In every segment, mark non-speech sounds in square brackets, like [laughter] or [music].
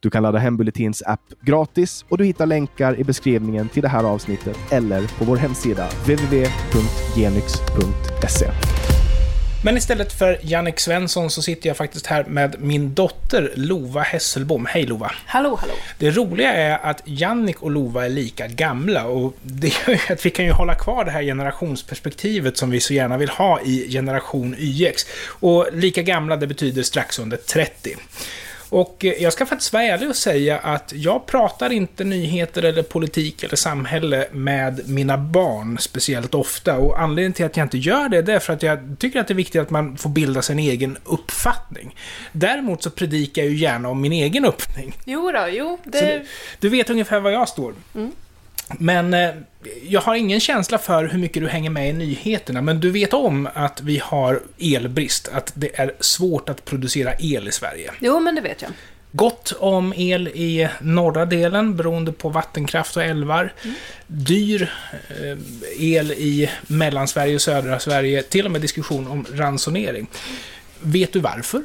Du kan ladda hem Bulletins app gratis och du hittar länkar i beskrivningen till det här avsnittet eller på vår hemsida www.genix.se. Men istället för Jannik Svensson så sitter jag faktiskt här med min dotter Lova Hesselbom. Hej Lova! Hallå, hallå! Det roliga är att Jannik och Lova är lika gamla och det gör ju att vi kan ju hålla kvar det här generationsperspektivet som vi så gärna vill ha i generation YX. Och lika gamla, det betyder strax under 30. Och eh, jag ska faktiskt vara ärlig och säga att jag pratar inte nyheter eller politik eller samhälle med mina barn speciellt ofta. Och anledningen till att jag inte gör det, det är för att jag tycker att det är viktigt att man får bilda sin egen uppfattning. Däremot så predikar jag ju gärna om min egen uppfattning. Jo då, jo. Det... Du, du, vet ungefär var jag står. Mm. Men eh, jag har ingen känsla för hur mycket du hänger med i nyheterna, men du vet om att vi har elbrist, att det är svårt att producera el i Sverige. Jo, men det vet jag. Gott om el i norra delen beroende på vattenkraft och älvar. Mm. Dyr eh, el i Mellansverige och södra Sverige. Till och med diskussion om ransonering. Vet du varför?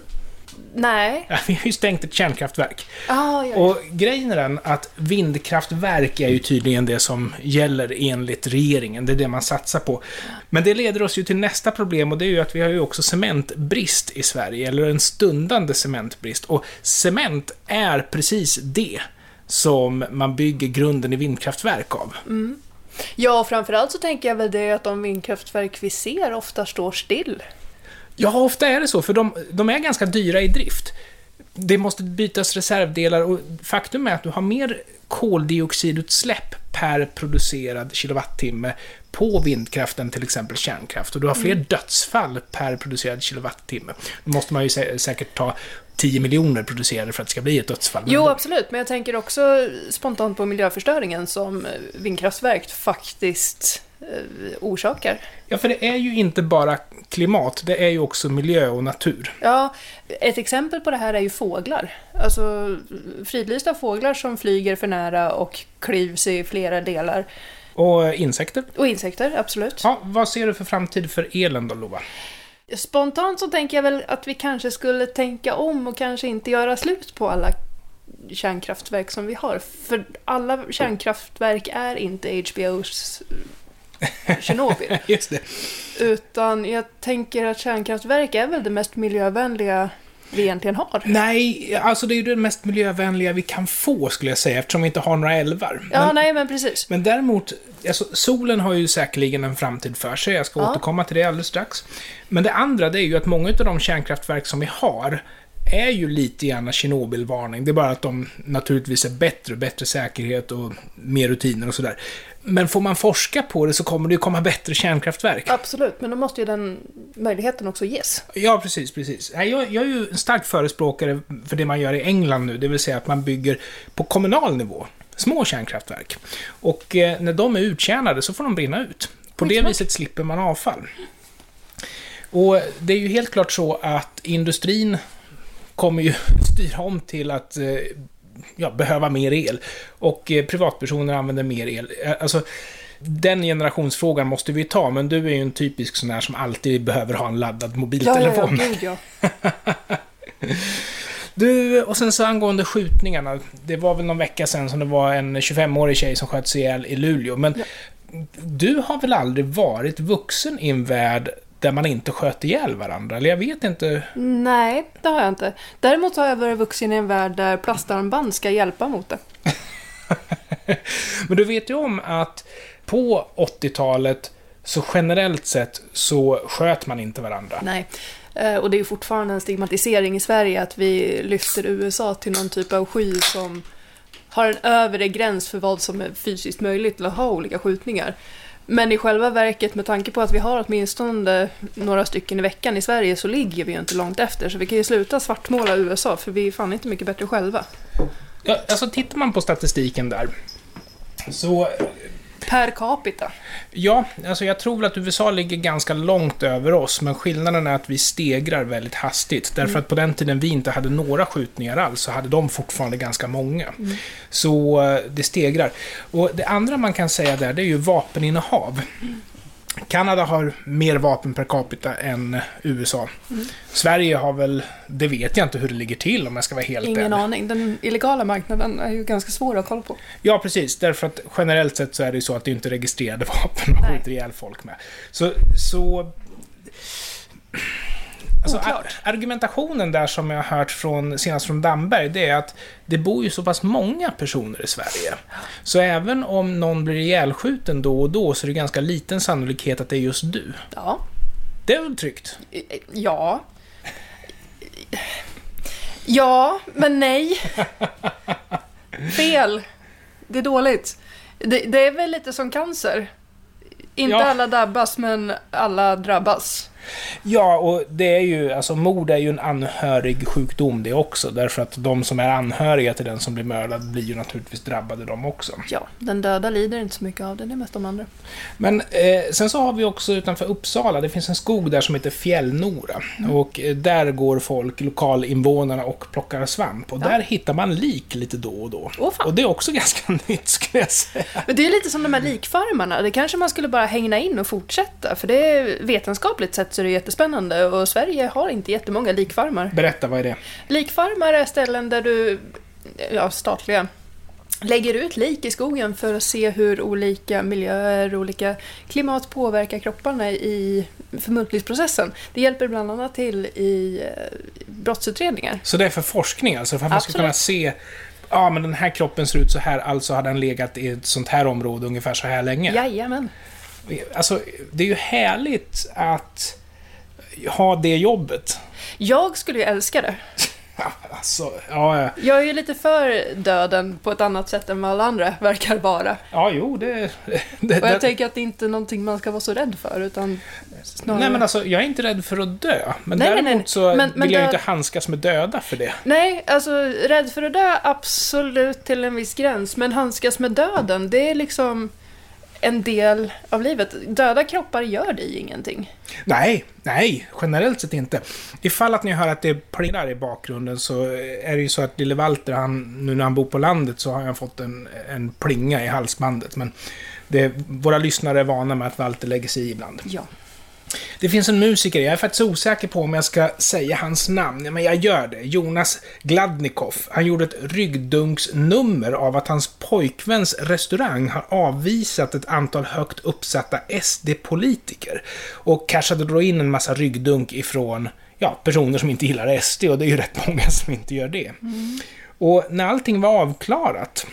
Nej. Ja, vi har ju stängt ett kärnkraftverk. Ah, ja, Och grejen är den att vindkraftverk är ju tydligen det som gäller enligt regeringen. Det är det man satsar på. Men det leder oss ju till nästa problem och det är ju att vi har ju också cementbrist i Sverige, eller en stundande cementbrist. Och cement är precis det som man bygger grunden i vindkraftverk av. Mm. Ja, framförallt så tänker jag väl det att de vindkraftverk vi ser ofta står still. Ja, ofta är det så, för de, de är ganska dyra i drift. Det måste bytas reservdelar och faktum är att du har mer koldioxidutsläpp per producerad kilowattimme på vindkraft än till exempel kärnkraft. Och du har fler mm. dödsfall per producerad kilowattimme. Då måste man ju sä säkert ta 10 miljoner producerade för att det ska bli ett dödsfall. Jo, absolut. Men jag tänker också spontant på miljöförstöringen som vindkraftverk faktiskt Eh, orsakar. Ja, för det är ju inte bara klimat, det är ju också miljö och natur. Ja, ett exempel på det här är ju fåglar. Alltså fridlysta fåglar som flyger för nära och klyvs i flera delar. Och insekter? Och insekter, absolut. Ja, vad ser du för framtid för elen då, Lova? Spontant så tänker jag väl att vi kanske skulle tänka om och kanske inte göra slut på alla kärnkraftverk som vi har. För alla kärnkraftverk är inte HBOs [laughs] Tjernobyl. Just det. Utan jag tänker att kärnkraftverk är väl det mest miljövänliga vi egentligen har. Nej, alltså det är ju det mest miljövänliga vi kan få skulle jag säga eftersom vi inte har några älvar. Ja, men, nej men precis. Men däremot, alltså, solen har ju säkerligen en framtid för sig. Jag ska ja. återkomma till det alldeles strax. Men det andra, det är ju att många av de kärnkraftverk som vi har är ju lite grann Tjernobylvarning. Det är bara att de naturligtvis är bättre, bättre säkerhet och mer rutiner och sådär. Men får man forska på det så kommer det ju komma bättre kärnkraftverk. Absolut, men då måste ju den möjligheten också ges. Ja, precis, precis. Jag, jag är ju en stark förespråkare för det man gör i England nu, det vill säga att man bygger på kommunal nivå. Små kärnkraftverk. Och eh, när de är uttjänade så får de brinna ut. På det viset slipper man avfall. Och det är ju helt klart så att industrin kommer ju [laughs] styra om till att eh, ja, behöva mer el. Och eh, privatpersoner använder mer el. Eh, alltså, den generationsfrågan måste vi ta, men du är ju en typisk sån här som alltid behöver ha en laddad mobiltelefon. Ja, ja, ja, [laughs] Du, och sen så angående skjutningarna. Det var väl någon vecka sedan som det var en 25-årig tjej som sköts ihjäl i Luleå. Men ja. du har väl aldrig varit vuxen i en värld där man inte sköt ihjäl varandra? Eller jag vet inte. Nej, det har jag inte. Däremot har jag varit vuxen i en värld där plastarmband ska hjälpa mot det. [laughs] Men du vet ju om att på 80-talet så generellt sett så sköt man inte varandra. Nej. Eh, och det är ju fortfarande en stigmatisering i Sverige att vi lyfter USA till någon typ av sky som har en övre gräns för vad som är fysiskt möjligt att ha olika skjutningar. Men i själva verket, med tanke på att vi har åtminstone några stycken i veckan i Sverige, så ligger vi ju inte långt efter. Så vi kan ju sluta svartmåla USA, för vi är fan inte mycket bättre själva. Ja, alltså tittar man på statistiken där, så Per capita. Ja, alltså jag tror väl att USA ligger ganska långt över oss, men skillnaden är att vi stegrar väldigt hastigt. Därför att på den tiden vi inte hade några skjutningar alls, så hade de fortfarande ganska många. Så eh, det stegrar. Och det andra man kan säga där, det är ju vapeninnehav. Kanada har mer vapen per capita än USA. Sverige har väl, det vet jag inte hur det ligger till om jag ska vara helt Ingen ärlig. aning. Den illegala marknaden är ju ganska svår att kolla på. Ja, precis. Därför att generellt sett så är det ju så att det inte är registrerade [laughs] vapen man skjuter ihjäl folk med. Så... så alltså, argumentationen där som jag har hört från, senast från Damberg, det är att det bor ju så pass många personer i Sverige. Så även om någon blir ihjälskjuten då och då så är det ganska liten sannolikhet att det är just du. Ja. Det är väl tryggt? Ja. Ja, men nej. Fel. Det är dåligt. Det, det är väl lite som cancer. Inte Ja. alla drabbas, men alla drabbas. Ja, och det är ju, alltså mord är ju en anhörig sjukdom det också. Därför att de som är anhöriga till den som blir mördad blir ju naturligtvis drabbade de också. Ja, den döda lider inte så mycket av det, det är mest de andra. Men eh, sen så har vi också utanför Uppsala, det finns en skog där som heter Fjällnora. Och eh, där går folk, lokalinvånarna, och plockar svamp. Och Ja. där hittar man lik lite då och då. Åh, och det är också [laughs] ganska nytt skulle jag säga. Men det är lite som de här likfarmarna, det kanske man skulle bara hängna in och fortsätta, för det är vetenskapligt sett så är det jättespännande och Sverige har inte jättemånga likfarmar. Berätta, vad är det? Likfarmar är ställen där du, ja, statliga, lägger ut lik i skogen för att se hur olika miljöer, olika klimat påverkar kropparna i förmultningsprocessen. Det hjälper bland annat till i eh, brottsutredningar. Så det är för forskning alltså? För att man ska kunna se Ja, men den här kroppen ser ut så här, alltså har den legat i ett sånt här område ungefär så här länge. Jajamän. Alltså, det är ju härligt att ha det jobbet. Jag skulle ju älska det. [laughs] Alltså, ja, ja. Jag är ju lite för döden på ett annat sätt än vad alla andra verkar vara. ja jo, det... det, Och jag det tänker att det inte är någonting man ska vara så rädd för, utan snarare... nej, men alltså, jag är inte rädd för att dö. Men Nej, nej, däremot nej. så Men- men vill jag död- inte handskas med döda för det. Nej, alltså rädd för att dö, absolut till en viss gräns. Men handskas med döden, det är liksom en del av livet. Döda kroppar gör dig ingenting. Nej, nej, generellt sett inte. Ifall att ni hör att det plingar i bakgrunden så är det ju så att lille Walter, han, nu när han bor på landet så har han fått en, en plinga i halsbandet. Men det, våra lyssnare är vana med att Walter lägger sig i ibland. Ja. Det finns en musiker, jag är faktiskt osäker på om jag ska säga hans namn, men jag gör det. Jonas Gladnikov. Han gjorde ett ryggdunksnummer av att hans pojkväns restaurang har avvisat ett antal högt uppsatta SD-politiker. Och cashade då in en massa ryggdunk ifrån ja, personer som inte gillar SD, och det är ju rätt många som inte gör det. Och när allting var avklarat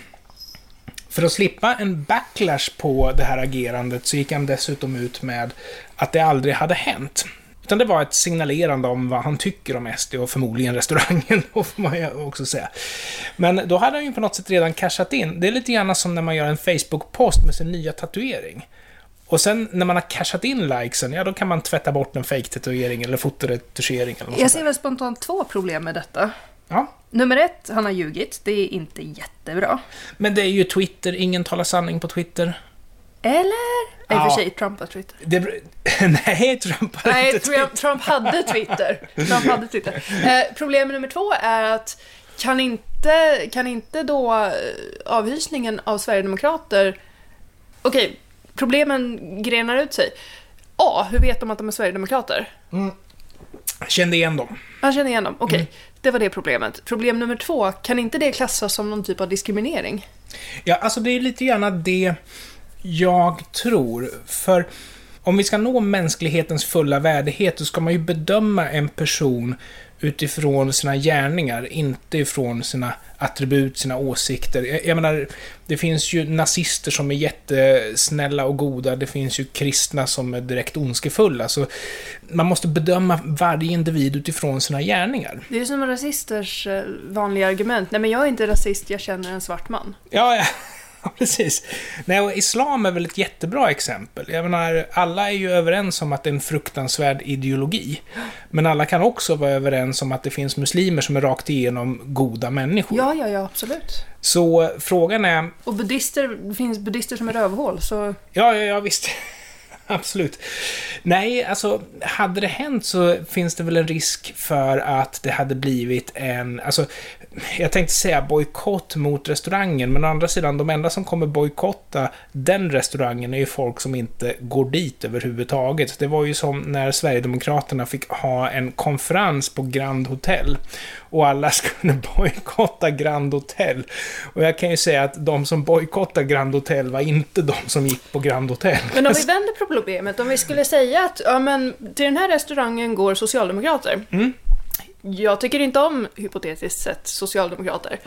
för att slippa en backlash på det här agerandet så gick han dessutom ut med att det aldrig hade hänt. Utan det var ett signalerande om vad han tycker om SD och förmodligen restaurangen, [laughs] då får man ju också säga. Men då hade han ju på något sätt redan cashat in. Det är lite grann som när man gör en Facebook-post med sin nya tatuering. Och sen när man har cashat in likesen, ja då kan man tvätta bort en fake-tatuering eller fotoretuschering eller något Jag ser väl spontant två problem med detta. Ja. Nummer ett, han har ljugit. Det är inte jättebra. Men det är ju Twitter, ingen talar sanning på Twitter. Eller? Nej, i och Ja. för sig, Trump har Twitter. Det, [laughs] nej, Trump har Nej, inte Trump, Trump hade Twitter. Trump hade Twitter. [laughs] Eh, problem nummer två är att kan inte, kan inte då eh, avhysningen av Sverigedemokrater... Okej, problemen grenar ut sig. A. Hur vet de att de är Sverigedemokrater? Kände igen dem. Man känner igen dem. Okej, det var det problemet. Problem nummer två, kan inte det klassas som någon typ av diskriminering? Ja, alltså det är lite grann det jag tror. För om vi ska nå mänsklighetens fulla värdighet, så ska man ju bedöma en person utifrån sina gärningar, inte ifrån sina attribut, sina åsikter. Jag, jag menar, det finns ju nazister som är jättesnälla och goda, det finns ju kristna som är direkt ondskefulla. Så man måste bedöma varje individ utifrån sina gärningar. Det är ju som rasisters eh, vanliga argument. Nej, men jag är inte rasist, jag känner en svart man. Ja, ja. Ja, [laughs] precis. Nej, och islam är väl ett jättebra exempel. Jag menar, alla är ju överens om att det är en fruktansvärd ideologi. Men alla kan också vara överens om att det finns muslimer som är rakt igenom goda människor. Ja, ja, ja, absolut. Så frågan är... Och buddister, det finns buddister som är rövhål, så... Ja, ja, ja, visst. [laughs] Absolut. Nej, alltså, hade det hänt så finns det väl en risk för att det hade blivit en, alltså, jag tänkte säga bojkott mot restaurangen, men å andra sidan, de enda som kommer bojkotta den restaurangen är ju folk som inte går dit överhuvudtaget. Det var ju som när Sverigedemokraterna fick ha en konferens på Grand Hotel och alla [laughs] skulle bojkotta Grand Hotel. Och jag kan ju säga att de som bojkottade Grand Hotel var inte de som gick på Grand Hotel. Men om vi [laughs] vänder problemet, om vi skulle säga att ja, men, till den här restaurangen går socialdemokrater. Mm. Jag tycker inte om, hypotetiskt sett, socialdemokrater.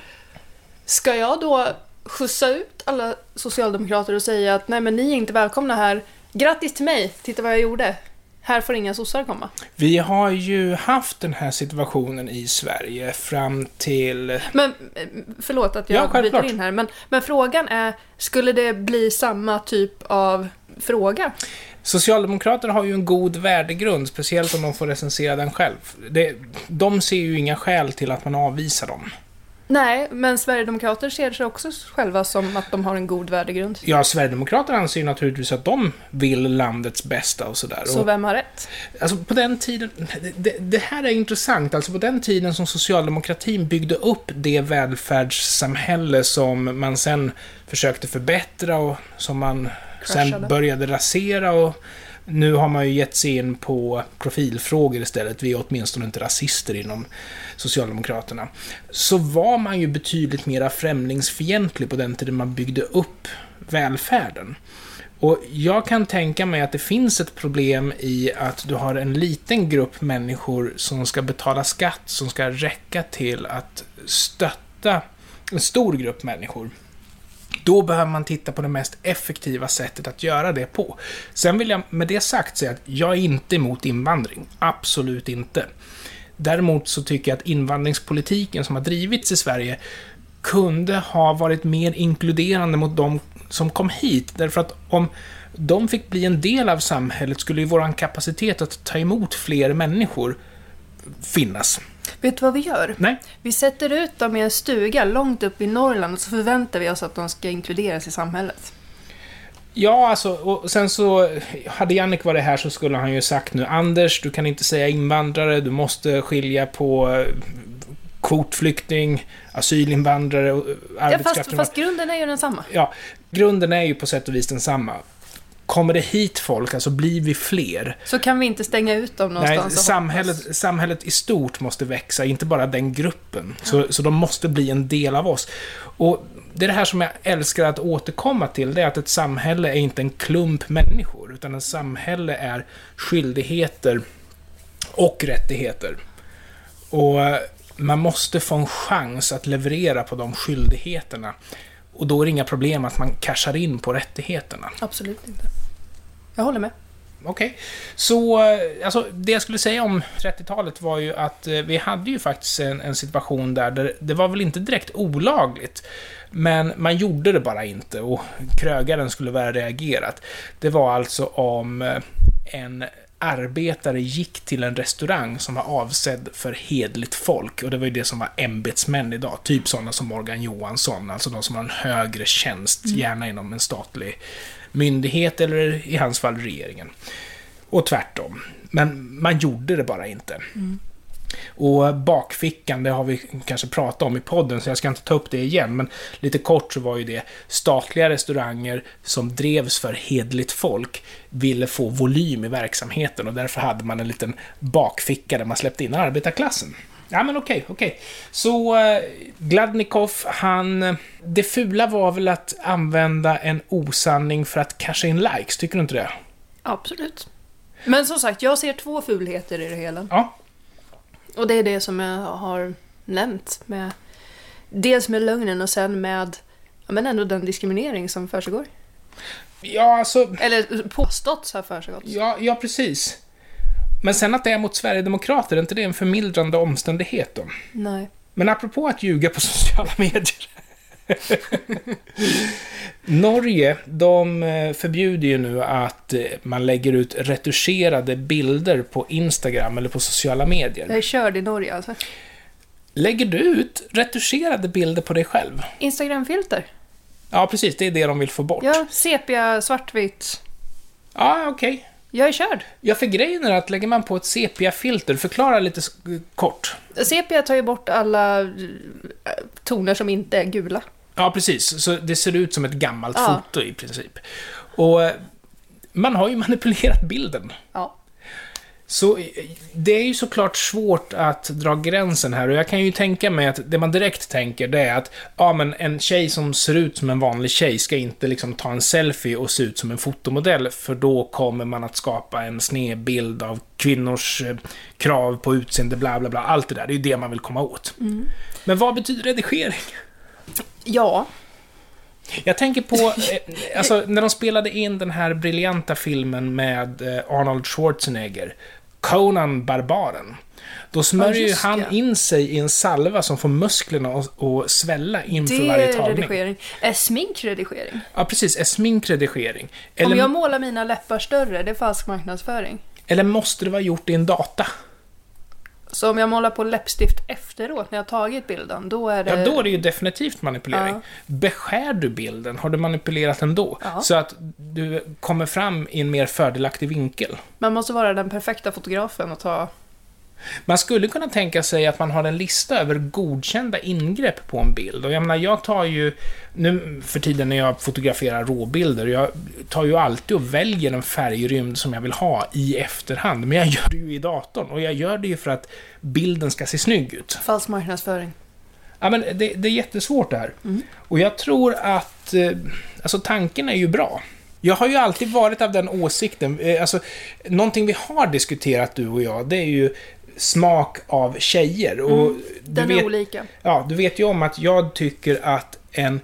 Ska jag då skjutsa ut alla socialdemokrater och säga att nej men ni är inte välkomna här. Grattis till mig, titta vad jag gjorde. Här får inga sossar komma. Vi har ju haft den här situationen i Sverige fram till... Men, förlåt att jag Ja, självklart. bryter in här, men, men frågan är, skulle det bli samma typ av fråga? Socialdemokraterna har ju en god värdegrund, speciellt om de får recensera den själv. Det, de ser ju inga skäl till att man avvisar dem. Nej, men Sverigedemokrater ser sig också själva som att de har en god värdegrund. Ja, Sverigedemokraterna anser ju naturligtvis att de vill landets bästa och sådär. Så vem har rätt? alltså på den tiden, det, det här är intressant, alltså på den tiden som socialdemokratin byggde upp det välfärdssamhälle som man sen försökte förbättra och som man sen började rasera och nu har man ju gett sig in på profilfrågor istället. Vi är åtminstone inte rasister inom Socialdemokraterna. Så var man ju betydligt mera främlingsfientlig på den tiden man byggde upp välfärden. Och jag kan tänka mig att det finns ett problem i att du har en liten grupp människor som ska betala skatt som ska räcka till att stötta en stor grupp människor. Då behöver man titta på det mest effektiva sättet att göra det på. Sen vill jag med det sagt säga att jag är inte emot invandring. Absolut inte. Däremot så tycker jag att invandringspolitiken som har drivits i Sverige kunde ha varit mer inkluderande mot de som kom hit. Därför att om de fick bli en del av samhället skulle ju vår kapacitet att ta emot fler människor finnas. Vet du vad vi gör? Nej? Vi sätter ut dem i en stuga långt upp i Norrland och så förväntar vi oss att de ska inkluderas i samhället. Ja, alltså, och sen så... Hade Jannik varit här så skulle han ju sagt nu Anders, du kan inte säga invandrare, du måste skilja på eh, kvotflykting, asylinvandrare eh, Ja, arbetskraft. fast, fast grunden är ju densamma. Ja, grunden är ju på sätt och vis densamma. Kommer det hit folk, alltså blir vi fler, Så kan vi inte stänga ut dem Nej, någonstans och samhället, samhället i stort måste växa, inte bara den gruppen. Så, så de måste bli en del av oss. Och det är det här som jag älskar att återkomma till, det är att ett samhälle är inte en klump människor, utan ett samhälle är skyldigheter och rättigheter. Och man måste få en chans att leverera på de skyldigheterna. Och då är det inga problem att man cashar in på rättigheterna. Absolut inte. Jag håller med. Okej. Så, eh, alltså, det jag skulle säga om 30-talet var ju att eh, vi hade ju faktiskt en, en situation där, där det var väl inte direkt olagligt, men man gjorde det bara inte och krögaren skulle väl ha reagerat. Det var alltså om eh, en arbetare gick till en restaurang som var avsedd för hedligt folk, och det var ju det som var ämbetsmän idag, typ sådana som Morgan Johansson, alltså de som har en högre tjänst, gärna inom en statlig myndighet eller i hans fall regeringen. Och tvärtom. Men man gjorde det bara inte. Och bakfickan, det har vi kanske pratat om i podden, så jag ska inte ta upp det igen, men lite kort så var ju det statliga restauranger som drevs för hedligt folk ville få volym i verksamheten och därför hade man en liten bakficka där man släppte in arbetarklassen. Ja, men okej, okej. Så eh, Gladnikov, han... Det fula var väl att använda en osanning för att casha in likes, tycker du inte det? Absolut. Men som sagt, jag ser två fulheter i det hela. Ja, Och det är det som jag har nämnt. Med, dels med lögnen och sen med ja, men ändå den diskriminering som försiggår. ja alltså... Eller påståtts ha försiggått. Ja, ja, precis. Men sen att det är mot Sverigedemokrater, är inte det en förmildrande omständighet då? Nej. Men apropå att ljuga på [laughs] sociala medier. [laughs] Norge, de eh, förbjuder ju nu att eh, man lägger ut retuscherade bilder på Instagram eller på sociala medier. Jag är körd i Norge alltså. Lägger du ut retuscherade bilder på dig själv? Instagramfilter. Ja, precis. Det är det de vill få bort. Ja, sepia, svartvitt. Ja, okej. Jag är körd. Ja, för grejen är att lägger man på ett sepia-filter, förklara lite kort. Sepia tar ju bort alla eh, toner som inte är gula. Ja, precis. Så det ser ut som ett gammalt Ja. foto i princip. Och eh, man har ju [laughs] manipulerat bilden. Ja. Så eh, det är ju såklart svårt att dra gränsen här och jag kan ju tänka mig att det man direkt tänker det är att ja, men en tjej som ser ut som en vanlig tjej ska inte liksom ta en selfie och se ut som en fotomodell för då kommer man att skapa en sned bild av kvinnors eh, krav på utseende, bla bla bla. Allt det där, det är ju det man vill komma åt. Men vad betyder redigering? Ja. Jag tänker på, eh, alltså när de spelade in den här briljanta filmen med eh, Arnold Schwarzenegger, Conan Barbaren. Då smörjer ju just han det. in sig i en salva som får musklerna att svälla inför Det varje är tagning. redigering. Är smink redigering? Ja, precis. Är sminkredigering. Om Eller, jag målar mina läppar större, det är falsk marknadsföring. eller måste det vara gjort i en data? Så om jag målar på läppstift efteråt, när jag tagit bilden, då är det... Ja, då är det ju definitivt manipulering. Ja. Beskär du bilden? Har du manipulerat den då? Ja. Så att du kommer fram i en mer fördelaktig vinkel. Man måste vara den perfekta fotografen och ta... Man skulle kunna tänka sig att man har en lista över godkända ingrepp på en bild. Och jag menar, jag tar ju, nu för tiden när jag fotograferar råbilder, jag tar ju alltid och väljer en färgrymd som jag vill ha i efterhand. Men jag gör det ju i datorn och jag gör det ju för att bilden ska se snygg ut. Falsk marknadsföring. Ja, men det, det är jättesvårt det här. Mm. Och jag tror att, eh, alltså tanken är ju bra. Jag har ju alltid varit av den åsikten, eh, alltså någonting vi har diskuterat du och jag, det är ju smak av tjejer. Och Mm. Den vet, är olika. ja, du vet ju om att jag tycker att en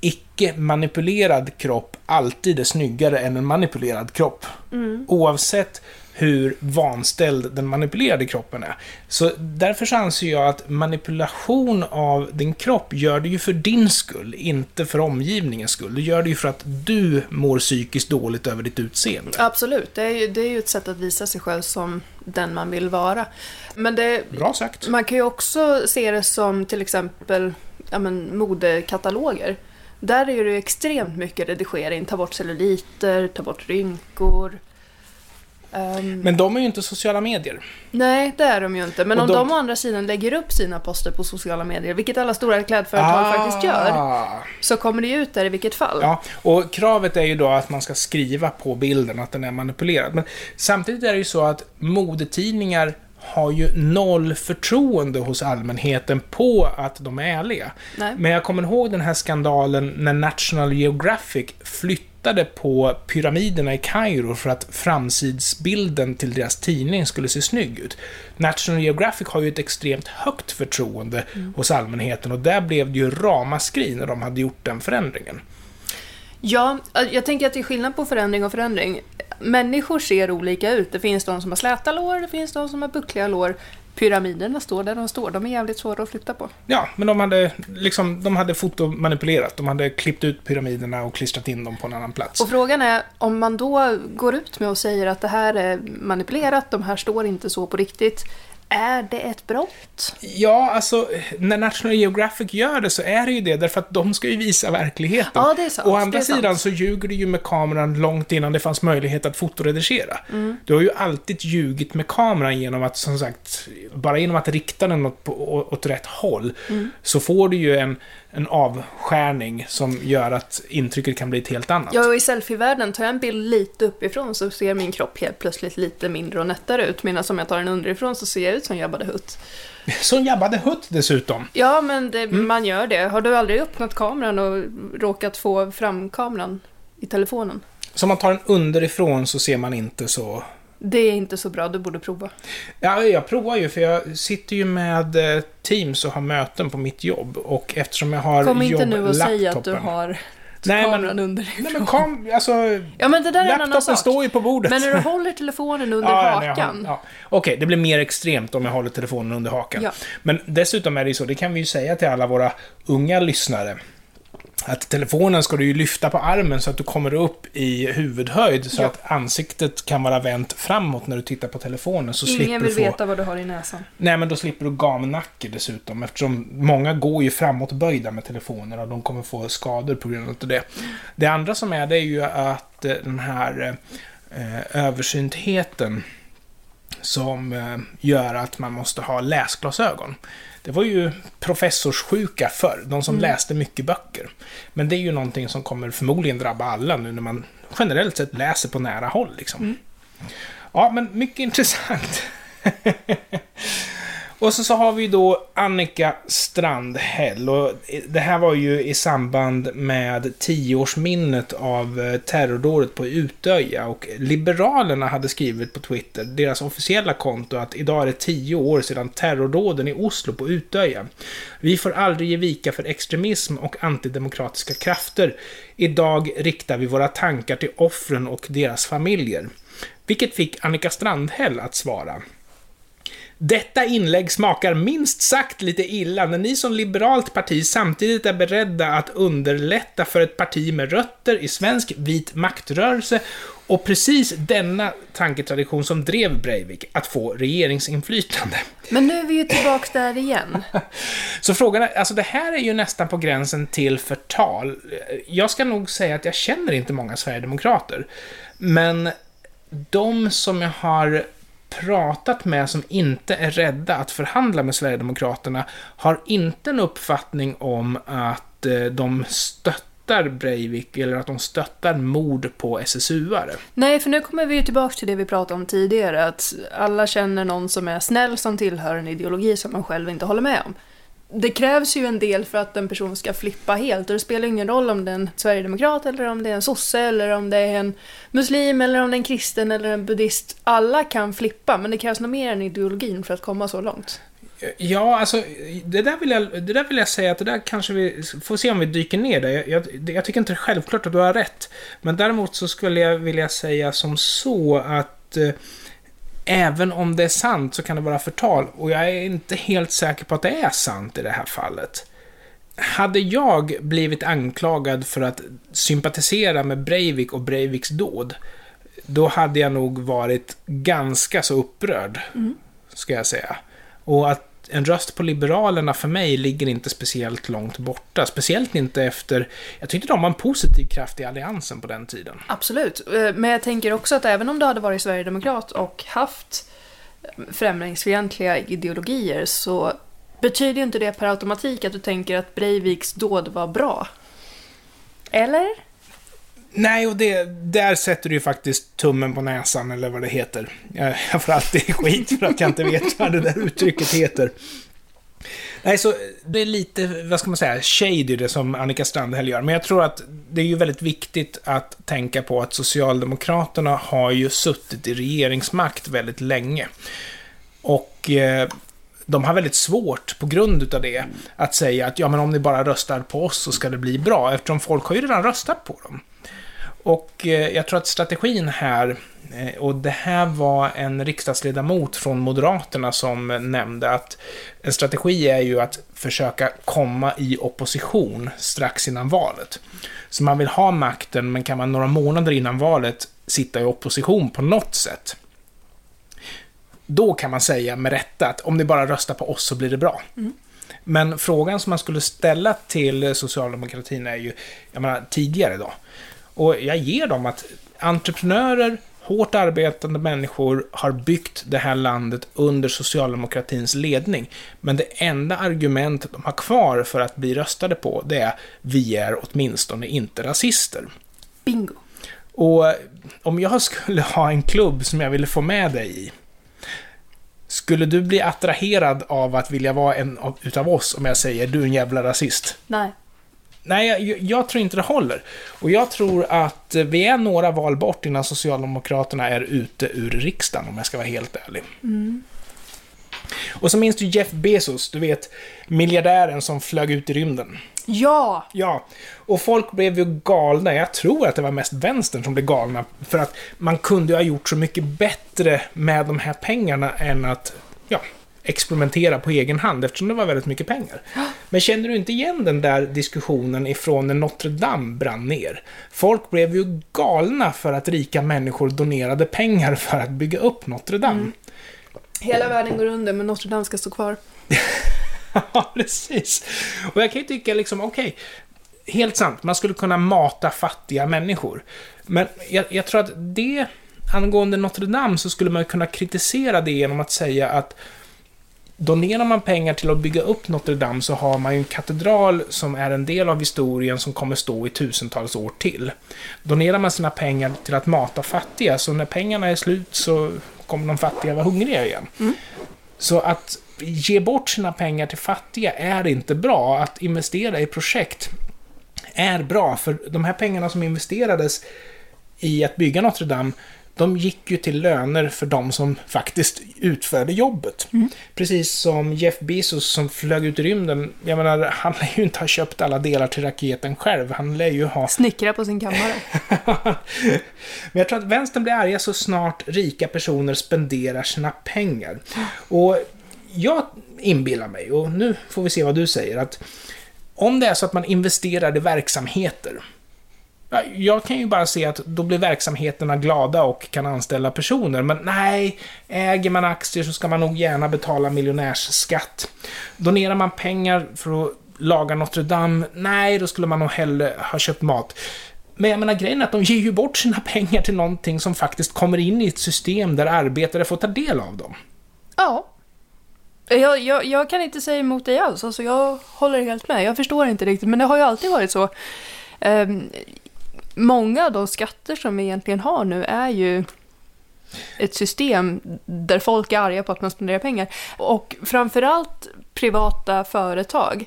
icke-manipulerad kropp alltid är snyggare än en manipulerad kropp. Mm. Oavsett hur vanställd den manipulerade kroppen är. Så därför så anser jag att manipulation av din kropp gör det ju för din skull, inte för omgivningens skull. Det gör det ju för att du mår psykiskt dåligt över ditt utseende. Absolut, det är, ju, det är ju ett sätt att visa sig själv som den man vill vara. Men det, Bra sagt. man kan ju också se det som till exempel ja, men, modekataloger. Där är det ju extremt mycket redigering, ta bort celluliter, ta bort rynkor. Ehm, Men de är ju inte sociala medier. Nej, det är de ju inte. Men Och om de- de... å andra sidan lägger upp sina poster på sociala medier, vilket alla stora klädföretag faktiskt gör, Ah. så kommer det ju ut där i vilket fall. Ja, och kravet är ju då att man ska skriva på bilden att den är manipulerad. Men samtidigt är det ju så att modetidningar har ju noll förtroende hos allmänheten på att de är ärliga. Nej. Men jag kommer ihåg den här skandalen när National Geographic flyttade på pyramiderna i Kairo för att framsidsbilden till deras tidning skulle se snygg ut. National Geographic har ju ett extremt högt förtroende hos allmänheten och där blev det ju ramaskri när de hade gjort den förändringen. Ja, jag tänker att det är skillnad på förändring och förändring. Människor ser olika ut. Det finns de som har släta lår, det finns de som har buckliga lår. Pyramiderna står där de står. De är jävligt svåra att flytta på. Ja, men de hade liksom, de hade fotomanipulerat. De hade klippt ut pyramiderna och klistrat in dem på en annan plats. Och frågan är om man då går ut med och säger att det här är manipulerat, de här står inte så på riktigt. Är det ett brott? Ja, alltså, när National Geographic gör det så är det ju det, därför att de ska ju visa verkligheten. Ja, det är sant. Å andra är sant. sidan så ljuger du ju med kameran långt innan det fanns möjlighet att fotoredigera. Mm. Du har ju alltid ljugit med kameran genom att, som sagt, bara genom att rikta den åt, åt rätt håll, Mm. så får du ju en, en avskärning som gör att intrycket kan bli ett helt annat. Ja, och i selfievärlden, tar jag en bild lite uppifrån så ser min kropp helt plötsligt lite mindre och nättare ut. Medan om jag tar den underifrån så ser jag ut som Jabba the Hutt. [laughs] Som Jabba the Hutt dessutom. Ja, men det, Mm. man gör det. Har du aldrig öppnat kameran och råkat få fram kameran i telefonen? Så om man tar den underifrån så ser man inte så... Det är inte så bra, du borde prova. Ja, jag provar ju för jag sitter ju med eh, Teams och har möten på mitt jobb och eftersom jag har Kom inte nu och säg att du har Nej, men- kameran underifrån. Nej men kom, alltså... Ja, men det där är en annan sak. står ju på bordet. Men när du [laughs] håller telefonen under Ja, hakan. Ja. Okej, det blir mer extremt om jag håller telefonen under hakan. Ja. Men dessutom är det ju så, det kan vi ju säga till alla våra unga lyssnare. Att telefonen ska du ju lyfta på armen så att du kommer upp i huvudhöjd så Ja. att ansiktet kan vara vänt framåt när du tittar på telefonen. Så Ingen slipper vill du få... veta vad du har i näsan. Nej, men då slipper du gamnacke dessutom eftersom många går ju framåtböjda med telefoner och de kommer få skador på grund av det. Det andra som är det är ju att eh, den här eh, översyntheten som eh, gör att man måste ha läsglasögon. Det var ju professorssjuka förr, de som Mm. läste mycket böcker. Men det är ju någonting som kommer förmodligen drabba alla nu när man generellt sett läser på nära håll. Liksom. Mm. Ja, men mycket [laughs] intressant. Och så, så har vi då Annika Strandhäll. Och det här var ju i samband med tioårsminnet av eh, terrordådet på Utöja. Och Liberalerna hade skrivit på Twitter, deras officiella konto, att idag är det tio år sedan terrordåden i Oslo på Utöja. Vi får aldrig ge vika för extremism och antidemokratiska krafter. Idag riktar vi våra tankar till offren och deras familjer. Vilket fick Annika Strandhäll att svara. Detta inlägg smakar minst sagt lite illa när ni som liberalt parti samtidigt är beredda att underlätta för ett parti med rötter i svensk vit maktrörelse och precis denna tanketradition som drev Breivik att få regeringsinflytande. Men nu är vi ju tillbaks där igen. [laughs] Så frågan är, alltså det här är ju nästan på gränsen till förtal. Jag ska nog säga att jag känner inte många Sverigedemokrater. Men de som jag har pratat med som inte är rädda att förhandla med Sverigedemokraterna har inte en uppfattning om att eh, de stöttar Breivik eller att de stöttar mord på SSU-are. Nej, för nu kommer vi ju tillbaka till det vi pratade om tidigare, att alla känner någon som är snäll som tillhör en ideologi som man själv inte håller med om. Det krävs ju en del för att en person ska flippa helt och det spelar ingen roll om det är en sverigedemokrat eller om det är en sosse eller om det är en muslim eller om det är en kristen eller en buddhist. Alla kan flippa, men det krävs nog mer än ideologin för att komma så långt. Ja, alltså det där, vill jag, det där vill jag säga att det där kanske vi får se om vi dyker ner där. Jag, jag, jag tycker inte det är självklart att du har rätt. Men däremot så skulle jag vilja säga som så att eh, även om det är sant så kan det vara förtal. Och jag är inte helt säker på att det är sant i det här fallet. Hade jag blivit anklagad för att sympatisera med Breivik och Breiviks dåd, då hade jag nog varit ganska så upprörd, ska jag säga. Och att en röst på Liberalerna för mig ligger inte speciellt långt borta. Speciellt inte efter... Jag tyckte de var en positiv kraft i Alliansen på den tiden. Absolut, eh, men jag tänker också att även om du hade varit sverigedemokrat och haft eh, främlingsfientliga ideologier så betyder ju inte det per automatik att du tänker att Breiviks dåd var bra. Eller? Nej, och det, där sätter du ju faktiskt tummen på näsan, eller vad det heter. Eh, jag, får alltid skit för att jag inte vet vad det där uttrycket heter. Nej, så det är lite, vad ska man säga, shady det som Annika Strandhäll gör. Men jag tror att det är ju väldigt viktigt att tänka på att Socialdemokraterna har ju suttit i regeringsmakt väldigt länge. Och eh, de har väldigt svårt, på grund utav det, att säga att ja, men om ni bara röstar på oss så ska det bli bra, eftersom folk har ju redan röstat på dem. Och eh, jag tror att strategin här, eh, och det här var en riksdagsledamot från Moderaterna som nämnde att en strategi är ju att försöka komma i opposition strax innan valet. Så man vill ha makten, men kan man några månader innan valet sitta i opposition på något sätt, då kan man säga med rätta att om ni bara röstar på oss så blir det bra. Men frågan som man skulle ställa till socialdemokratin är ju, jag menar, tidigare då. Och jag ger dem att entreprenörer, hårt arbetande människor har byggt det här landet under socialdemokratins ledning. Men det enda argument de har kvar för att bli röstade på, det är vi är åtminstone inte rasister. Bingo. Och om jag skulle ha en klubb som jag ville få med dig i, skulle du bli attraherad av att vilja vara en av, utav oss om jag säger du är en jävla rasist? Nej. Nej, jag, jag tror inte det håller. Och jag tror att vi är några val bort innan Socialdemokraterna är ute ur riksdagen, om jag ska vara helt ärlig. Och så minns du Jeff Bezos, du vet, miljardären som flög ut i rymden. Ja! Ja, och folk blev ju galna. Jag tror att det var mest vänstern som blev galna. För att man kunde ju ha gjort så mycket bättre med de här pengarna än att, ja, experimentera på egen hand eftersom det var väldigt mycket pengar. Men känner du inte igen den där diskussionen ifrån när Notre Dame brann ner? Folk blev ju galna för att rika människor donerade pengar för att bygga upp Notre Dame. Mm. Hela världen går under, men Notre Dame ska stå kvar. [laughs] Ja, precis. Och jag kan ju tycka liksom, okej, helt sant, man skulle kunna mata fattiga människor. Men jag, jag tror att det, angående Notre Dame, så skulle man kunna kritisera det genom att säga att Donerar man pengar till att bygga upp Notre Dame så har man ju en katedral som är en del av historien som kommer stå i tusentals år till. Donerar man sina pengar till att mata fattiga, så när pengarna är slut så kommer de fattiga vara hungriga igen. Mm. Så att ge bort sina pengar till fattiga är inte bra. Att investera i projekt är bra, för de här pengarna som investerades i att bygga Notre Dame, de gick ju till löner för de som faktiskt utförde jobbet. Mm. Precis som Jeff Bezos som flög ut i rymden. Jag menar, han lär ju inte ha köpt alla delar till raketen själv. Han lär ju ha Snickra på sin kammare. [laughs] Men jag tror att vänstern blir arga så snart rika personer spenderar sina pengar. Och jag inbillar mig, och nu får vi se vad du säger, att om det är så att man investerar i verksamheter, jag kan ju bara se att då blir verksamheterna glada och kan anställa personer, men nej, äger man aktier så ska man nog gärna betala miljonärsskatt. Donerar man pengar för att laga Notre Dame, nej, då skulle man nog hellre ha köpt mat. Men jag menar grejen är att de ger ju bort sina [laughs] pengar till någonting som faktiskt kommer in i ett system där arbetare får ta del av dem. Ja. Jag, jag, jag kan inte säga emot dig alls, alltså jag håller helt med. Jag förstår inte riktigt, men det har ju alltid varit så. Ehm, Många av de skatter som vi egentligen har nu är ju ett system där folk är arga på att man spenderar pengar. Och framförallt privata företag.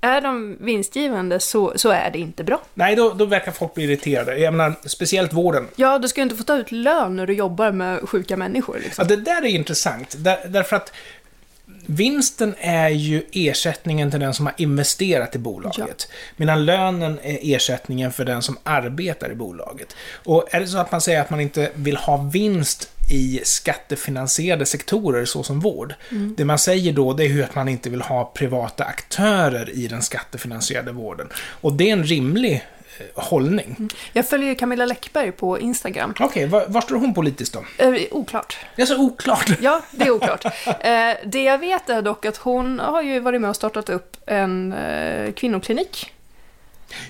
Är de vinstgivande så, så är det inte bra. Nej, då, då verkar folk bli irriterade. Jag menar, speciellt vården. Ja, du ska ju inte få ta ut lön när du jobbar med sjuka människor. Ja, Liksom. det där är intressant. Där, därför att vinsten är ju ersättningen till den som har investerat i bolaget. Medan lönen är ersättningen för den som arbetar i bolaget. Och är det så att man säger att man inte vill ha vinst i skattefinansierade sektorer såsom vård. Det man säger då det är ju att man inte vill ha privata aktörer i den skattefinansierade vården. Och det är en rimlig hållning. Jag följer Camilla Läckberg på Instagram. Okej, var, var står hon politiskt då? Eh, oklart. Det är så oklart. Ja, det är oklart. Eh, det jag vet är dock att hon har ju varit med och startat upp en eh, kvinnoklinik.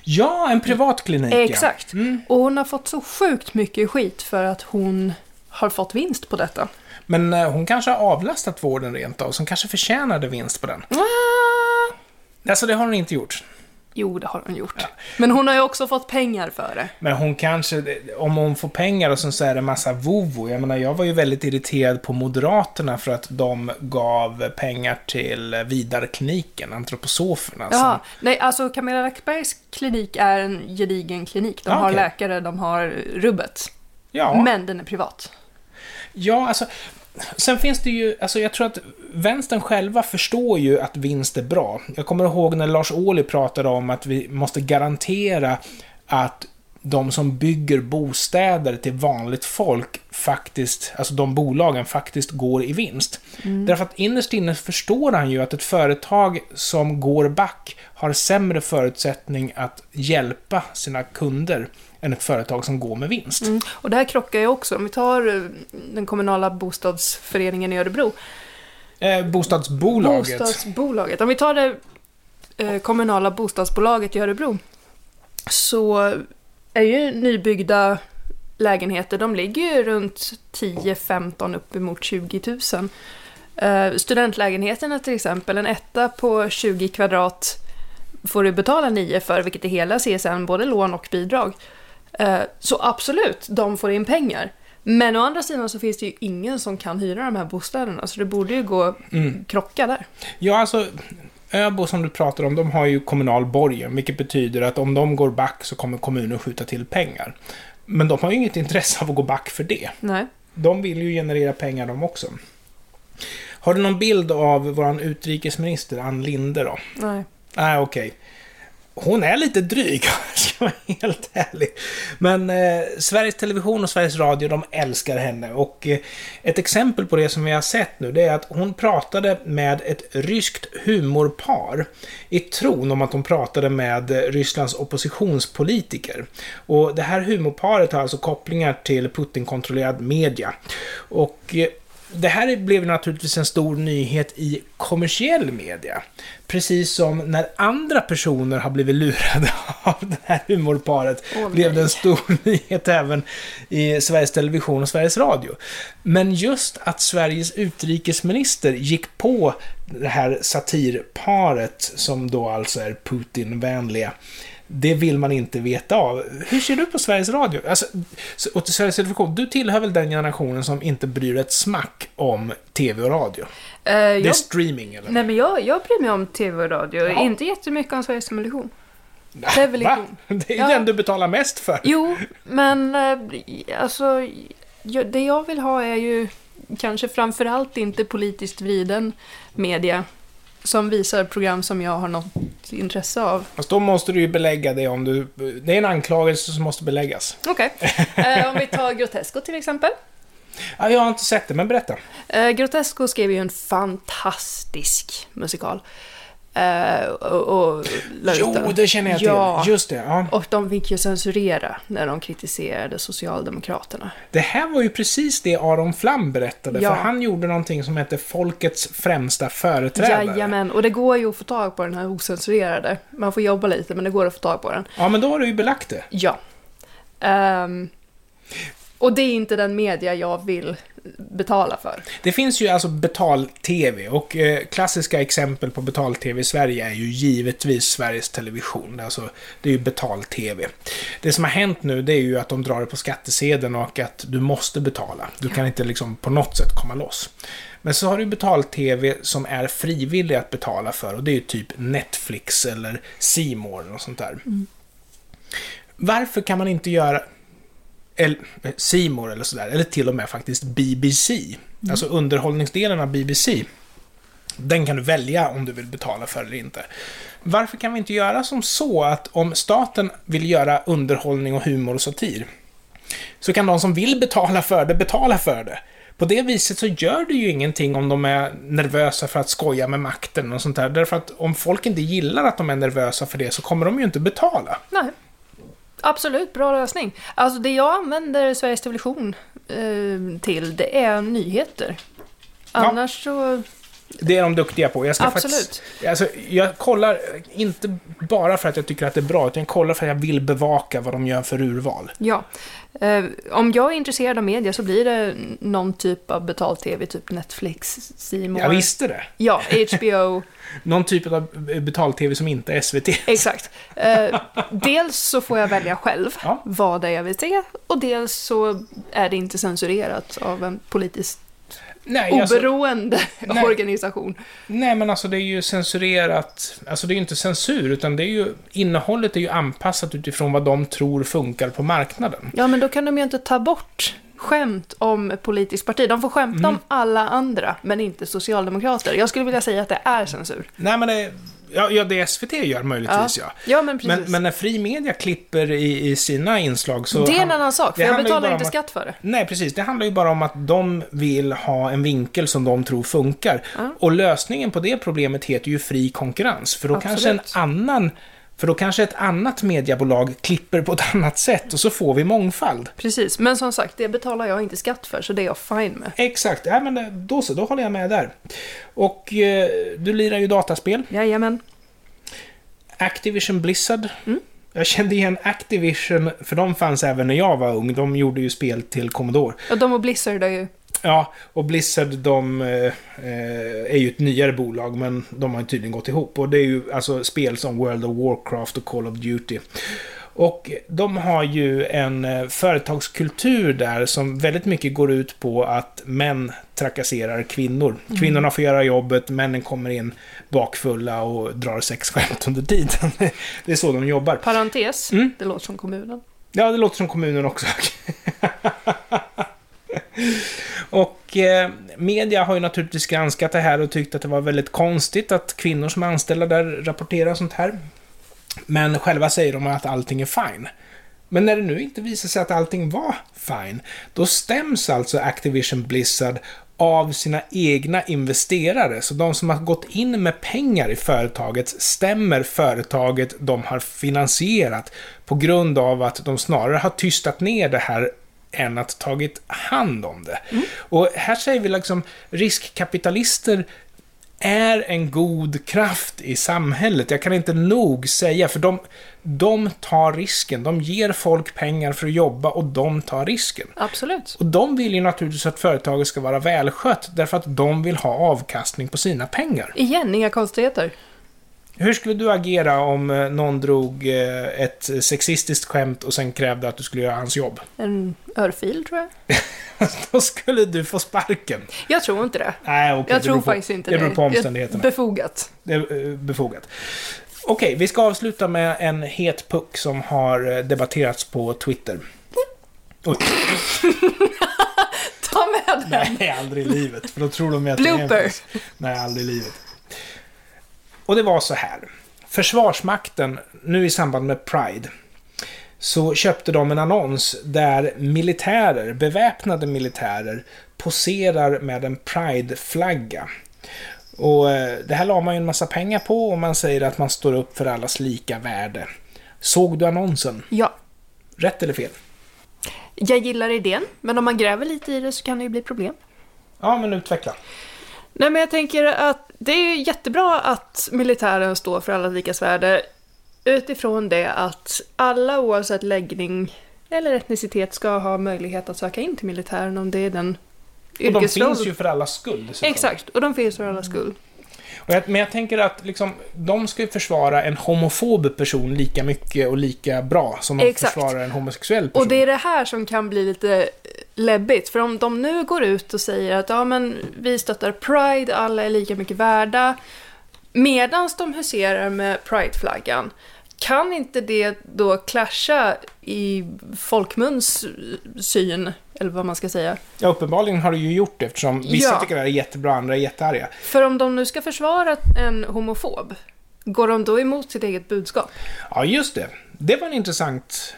Ja, en privatklinik. ja. Exakt. Mm. Och hon har fått så sjukt mycket skit för att hon har fått vinst på detta. Men eh, hon kanske har avlastat vården rent av, som kanske förtjänade vinst på den. Ah, Alltså, det har hon inte gjort. Jo, det har hon gjort. Men hon har ju också fått pengar för det. Men hon kanske, om hon får pengar och sen så är det massa vovo. Jag menar, jag var ju väldigt irriterad på Moderaterna för att de gav pengar till Vidarkliniken, antroposoferna. som- Jaha. Nej, alltså Camilla Läckbergs klinik är en gedigen klinik. De Ah, har okej. läkare, de har rubbet. Ja, Men den är privat. ja, alltså. Sen finns det ju, alltså jag tror att vänstern själva förstår ju att vinst är bra. Jag kommer ihåg när Lars Ohly pratade om att vi måste garantera att de som bygger bostäder till vanligt folk faktiskt, alltså de bolagen faktiskt går i vinst. Därför att innerst inne förstår han ju att ett företag som går back har sämre förutsättning att hjälpa sina kunder än ett företag som går med vinst. Mm. Och det här krockar ju också. Om vi tar eh, den kommunala bostadsföreningen i Örebro. Eh, bostadsbolaget. Bostadsbolaget. Om vi tar det eh, kommunala bostadsbolaget i Örebro. Så är ju nybyggda lägenheter, de ligger ju runt 10-15 uppemot 20 000. Eh, studentlägenheterna till exempel, en etta på 20 kvadrat får du betala 9 för, vilket är hela CSN, både lån och bidrag. Eh, så absolut, de får in pengar. Men å andra sidan så finns det ju ingen som kan hyra de här bostäderna, så det borde ju gå Mm. krocka där. Ja, alltså Öbo som du pratar om, de har ju kommunal borgen, vilket betyder att om de går back så kommer kommunen skjuta till pengar. Men de har ju inget intresse av att gå back för det. Nej. De vill ju generera pengar de också. Har du någon bild av vår utrikesminister Ann Linde då? Nej. Nej, okej. Hon är lite dryg. [laughs] [laughs] ska vara helt ärlig. Men eh, Sveriges Television och Sveriges Radio, de älskar henne. Och eh, ett exempel på det som vi har sett nu, det är att hon pratade med ett ryskt humorpar i tron om att hon pratade med eh, Rysslands oppositionspolitiker. Och det här humorparet har alltså kopplingar till Putin-kontrollerad media. Och eh, det här blev naturligtvis en stor nyhet i kommersiell media. Precis som när andra personer har blivit lurade [laughs] av det här humorparet Åh, blev det en stor [laughs] nyhet även i Sveriges Television och Sveriges Radio. Men just att Sveriges utrikesminister gick på det här satirparet, som då alltså är Putin-vänliga, det vill man inte veta av. Hur ser du på Sveriges Radio? Alltså, så- och till Sveriges Television, du tillhör väl den generationen som inte bryr ett smack om TV och radio? Eh, Det är jag, streaming, eller? nej men jag, jag bryr mig om TV och radio, Jaha. inte jättemycket om Sveriges Television. Va? Television. [laughs] Det är ju Ja. den du betalar mest för. Jo, men eh, alltså, det jag vill ha är ju kanske framförallt inte politiskt vriden media som visar program som jag har något intresse av. Fast då måste du ju belägga det om du... Det är en anklagelse som måste beläggas. Okej. [laughs] Eh, om vi tar Grotesco till exempel. Ja, jag har inte sett det, men berätta. Eh, Grotesco skrev ju en fantastisk musikal. Eh, och, och Jo, det känner jag till. Ja. Just det, ja. Och de fick ju censurera när de kritiserade Socialdemokraterna. Det här var ju precis det Aron Flam berättade, Ja. för han gjorde någonting som hette Folkets främsta företrädare. Jajamän, och det går ju att få tag på den här ocensurerade. Man får jobba lite, men det går att få tag på den. Ja, men då har du ju belagt det. Ja. Ehm, och det är inte den media jag vill betala för. Det finns ju alltså betal-tv och eh, klassiska exempel på betal-tv i Sverige är ju givetvis Sveriges Television. Alltså, det är ju betal-tv. Det som har hänt nu det är ju att de drar det på skattesedeln och att du måste betala. Du kan inte liksom på något sätt komma loss. Men så har du betal-tv som är frivillig att betala för och det är ju typ Netflix eller More och sånt där. Varför kan man inte göra eller eh, More eller sådär, eller till och med faktiskt BBC. Alltså underhållningsdelen av BBC. Den kan du välja om du vill betala för eller inte. Varför kan vi inte göra som så att om staten vill göra underhållning och humor och satir, så kan de som vill betala för det, betala för det. På det viset så gör det ju ingenting om de är nervösa för att skoja med makten och sånt där. Därför att om folk inte gillar att de är nervösa för det så kommer de ju inte betala. Nej. Absolut, bra lösning. Alltså det jag använder Sveriges Television eh, till, det är nyheter. Annars så... Det är de duktiga på. Jag ska Absolut. Faktiskt, alltså, jag kollar, inte bara för att jag tycker att det är bra, utan jag kollar för att jag vill bevaka vad de gör för urval. Ja. Eh, om jag är intresserad av media så blir det någon typ av betalt-tv, typ Netflix, More. Jag visste det. Ja, HBO. [laughs] Någon typ av betal-tv som inte är SVT. [laughs] Exakt. Eh, dels så får jag välja själv Ja. vad det är jag vill se och dels så är det inte censurerat av en politiskt Nej, alltså, oberoende [laughs] nej. organisation. nej, men alltså det är ju censurerat. Alltså det är ju inte censur, utan det är ju... Innehållet är ju anpassat utifrån vad de tror funkar på marknaden. Ja, men då kan de ju inte ta bort skämt om politiskt parti. De får skämta Mm. om alla andra, men inte socialdemokrater. Jag skulle vilja säga att det är censur. Nej, men det... Ja, ja det SVT gör möjligtvis, ja. Ja, men precis. Men, men när fri media klipper i, i sina inslag så... det är en han- annan sak, för jag betalar inte att- skatt för det. Nej, precis. Det handlar ju bara om att de vill ha en vinkel som de tror funkar. Ja. Och lösningen på det problemet heter ju fri konkurrens. För då Absolut. kanske en annan... För då kanske ett annat mediebolag klipper på ett annat sätt och så får vi mångfald. Precis, men som sagt, det betalar jag inte skatt för, så det är jag fine med. Exakt, ja, men det- då så, då håller jag med där. Och eh, du lirar ju dataspel. Jajamän. Activision Blizzard. Mm. Jag kände igen Activision, för de fanns även när jag var ung. De gjorde ju spel till Commodore. Och de och Blizzard är ju... Ja, och Blizzard de eh, är ju ett nyare bolag, men de har ju tydligen gått ihop. Och det är ju alltså spel som World of Warcraft och Call of Duty. Och de har ju en eh, företagskultur där som väldigt mycket går ut på att män trakasserar kvinnor. Kvinnorna får göra jobbet, männen kommer in bakfulla och drar sexskämt under tiden. [laughs] det är så de jobbar. Parentes, Mm. det låter som kommunen. Ja, det låter som kommunen också. [laughs] och eh, media har ju naturligtvis granskat det här och tyckt att det var väldigt konstigt att kvinnor som är anställda där rapporterar sånt här. Men själva säger de att allting är fine. Men när det nu inte visar sig att allting var fine, då stäms alltså Activision Blizzard av sina egna investerare. Så de som har gått in med pengar i företaget stämmer företaget de har finansierat på grund av att de snarare har tystat ner det här än att tagit hand om det. Och här säger vi liksom riskkapitalister är en god kraft i samhället. Jag kan inte nog säga, för de, de tar risken. De ger folk pengar för att jobba och de tar risken. Absolut. Och de vill ju naturligtvis att företaget ska vara välskött, därför att de vill ha avkastning på sina pengar. Igen, inga konstigheter. Hur skulle du agera om eh, någon drog eh, ett sexistiskt skämt och sen krävde att du skulle göra hans jobb? En örfil, tror jag. [laughs] Då skulle du få sparken. Jag tror inte det. Nej, okej. jag det tror på- faktiskt inte det det. beror på omständigheterna. Befogat. Det är eh, befogat. Okej, vi ska avsluta med en het puck som har debatterats på Twitter. Oj, [laughs] Ta med den. nej, aldrig i livet. För då tror de att Blooper. Nej, aldrig i livet. Och det var så här. Försvarsmakten, nu i samband med Pride, så köpte de en annons där militärer, beväpnade militärer, poserar med en Pride-flagga. Och eh, det här la man ju en massa pengar på och man säger att man står upp för allas lika värde. Såg du annonsen? Ja. Rätt eller fel? Jag gillar idén, men om man gräver lite i det så kan det ju bli problem. Ja, men utveckla. Nej, men jag tänker att det är jättebra att militären står för alla likas värde utifrån det att alla oavsett läggning eller etnicitet ska ha möjlighet att söka in till militären om det är den Och de yrkesroll. finns ju för allas skull. Exakt, och de finns för allas skull. Men jag tänker att liksom, de ska ju försvara en homofob person lika mycket och lika bra som de Exakt. försvarar en homosexuell person. Och det är det här som kan bli lite läbbigt, för om de nu går ut och säger att ja, men vi stöttar Pride, alla är lika mycket värda, medan de huserar med Pride-flaggan, kan inte det då clasha i folkmuns syn, eller vad man ska säga? Ja, uppenbarligen har det ju gjort det eftersom vissa Ja. tycker det här är jättebra, andra är jättearga. För om de nu ska försvara en homofob, går de då emot sitt eget budskap? Ja, just det. Det var en intressant...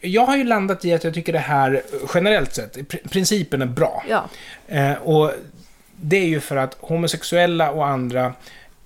Jag har ju landat i att jag tycker det här, generellt sett, pr- principen är bra. Ja, Eh, och det är ju för att homosexuella och andra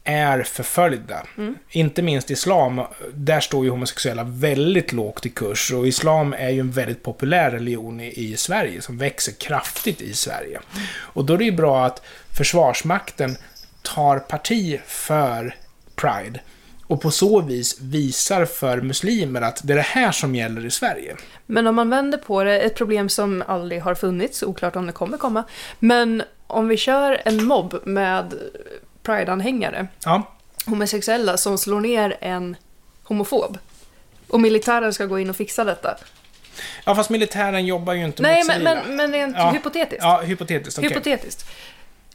är förföljda. Inte minst islam, där står ju homosexuella väldigt lågt i kurs. Och islam är ju en väldigt populär religion i, i Sverige, som växer kraftigt i Sverige. Och då är det ju bra att Försvarsmakten tar parti för Pride. Och på så vis visar för muslimer att det är det här som gäller i Sverige. Men om man vänder på det, ett problem som aldrig har funnits, oklart om det kommer komma, men om vi kör en mobb med Pride-anhängare, Ja, homosexuella, som slår ner en homofob, och militären ska gå in och fixa detta. ja fast militären jobbar ju inte Nej, mot men, civila. men, men rent Ja. hypotetiskt. Ja, hypotetiskt. okej. Hypotetiskt.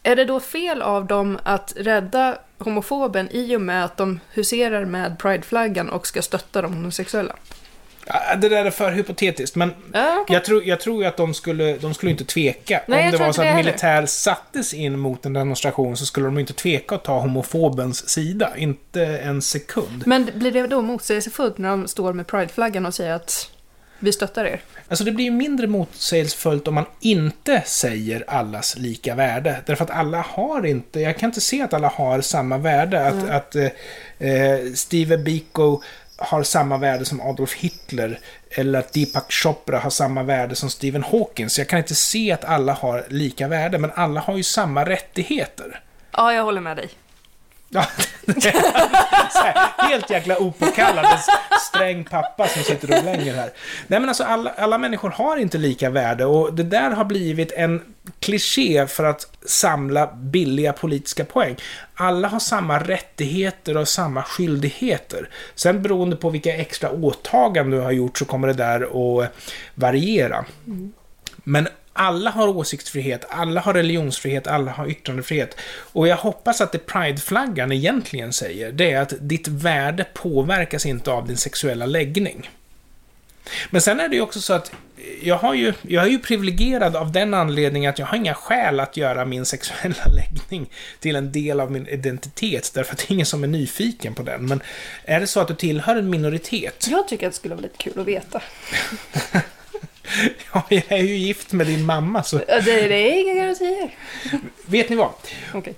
Är det då fel av dem att rädda homofoben i och med att de huserar med Pride-flaggan och ska stötta de homosexuella? Det där är för hypotetiskt, men Ja, okej. jag tror, jag tror att de skulle, de skulle inte tveka. Nej, Om det var så det att militär sattes in mot en demonstration så skulle de inte tveka att ta homofobens sida. Inte en sekund. Men blir det då motsägelsefullt när de står med Pride-flaggan och säger att vi stöttar er? Alltså det blir ju mindre motsägelsefullt om man inte säger allas lika värde. Därför att alla har inte, jag kan inte se att alla har samma värde. Att, att eh, eh, Steve Biko har samma värde som Adolf Hitler. Eller att Deepak Chopra har samma värde som Stephen Hawking. Så jag kan inte se att alla har lika värde, men alla har ju samma rättigheter. Ja, jag håller med dig. [laughs] Här, helt jäkla opåkallad sträng pappa som sitter och blänger här. Nej men alltså alla, alla människor har inte lika värde och det där har blivit en kliché för att samla billiga politiska poäng. Alla har samma rättigheter och samma skyldigheter. Sen beroende på vilka extra åtaganden du har gjort så kommer det där att variera. Men alla har åsiktsfrihet, alla har religionsfrihet, alla har yttrandefrihet. Och jag hoppas att det Pride-flaggan egentligen säger, det är att ditt värde påverkas inte av din sexuella läggning. Men sen är det ju också så att jag, har ju, jag är ju privilegierad av den anledningen att jag har inga skäl att göra min sexuella [laughs] läggning till en del av min identitet, därför att det är ingen som är nyfiken på den. Men är det så att du tillhör en minoritet? Jag tycker att det skulle vara lite kul att veta. [laughs] [laughs] Ja, jag är ju gift med din mamma, så Det, det är inga garantier. vet ni vad? Okej.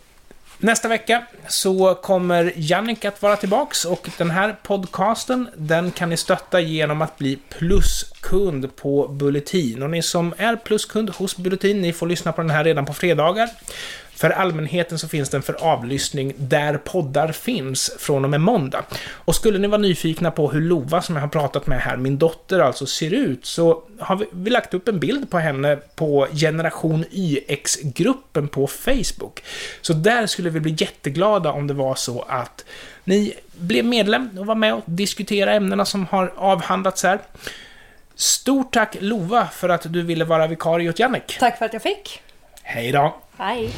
Nästa vecka så kommer Jannik att vara tillbaks och den här podcasten den kan ni stötta genom att bli pluskund på Bulletin. Och ni som är pluskund hos Bulletin, ni får lyssna på den här redan på fredagar. För allmänheten så finns den för avlyssning där poddar finns från och med måndag. Och skulle ni vara nyfikna på hur Lova, som jag har pratat med här, min dotter alltså, ser ut, så har vi, vi lagt upp en bild på henne på Generation YX-gruppen på Facebook. Så där skulle vi bli jätteglada om det var så att ni blev medlem och var med och diskutera ämnena som har avhandlats här. Stort tack Lova för att du ville vara vikarie åt Jannik. Tack för att jag fick. Hej då! Hej!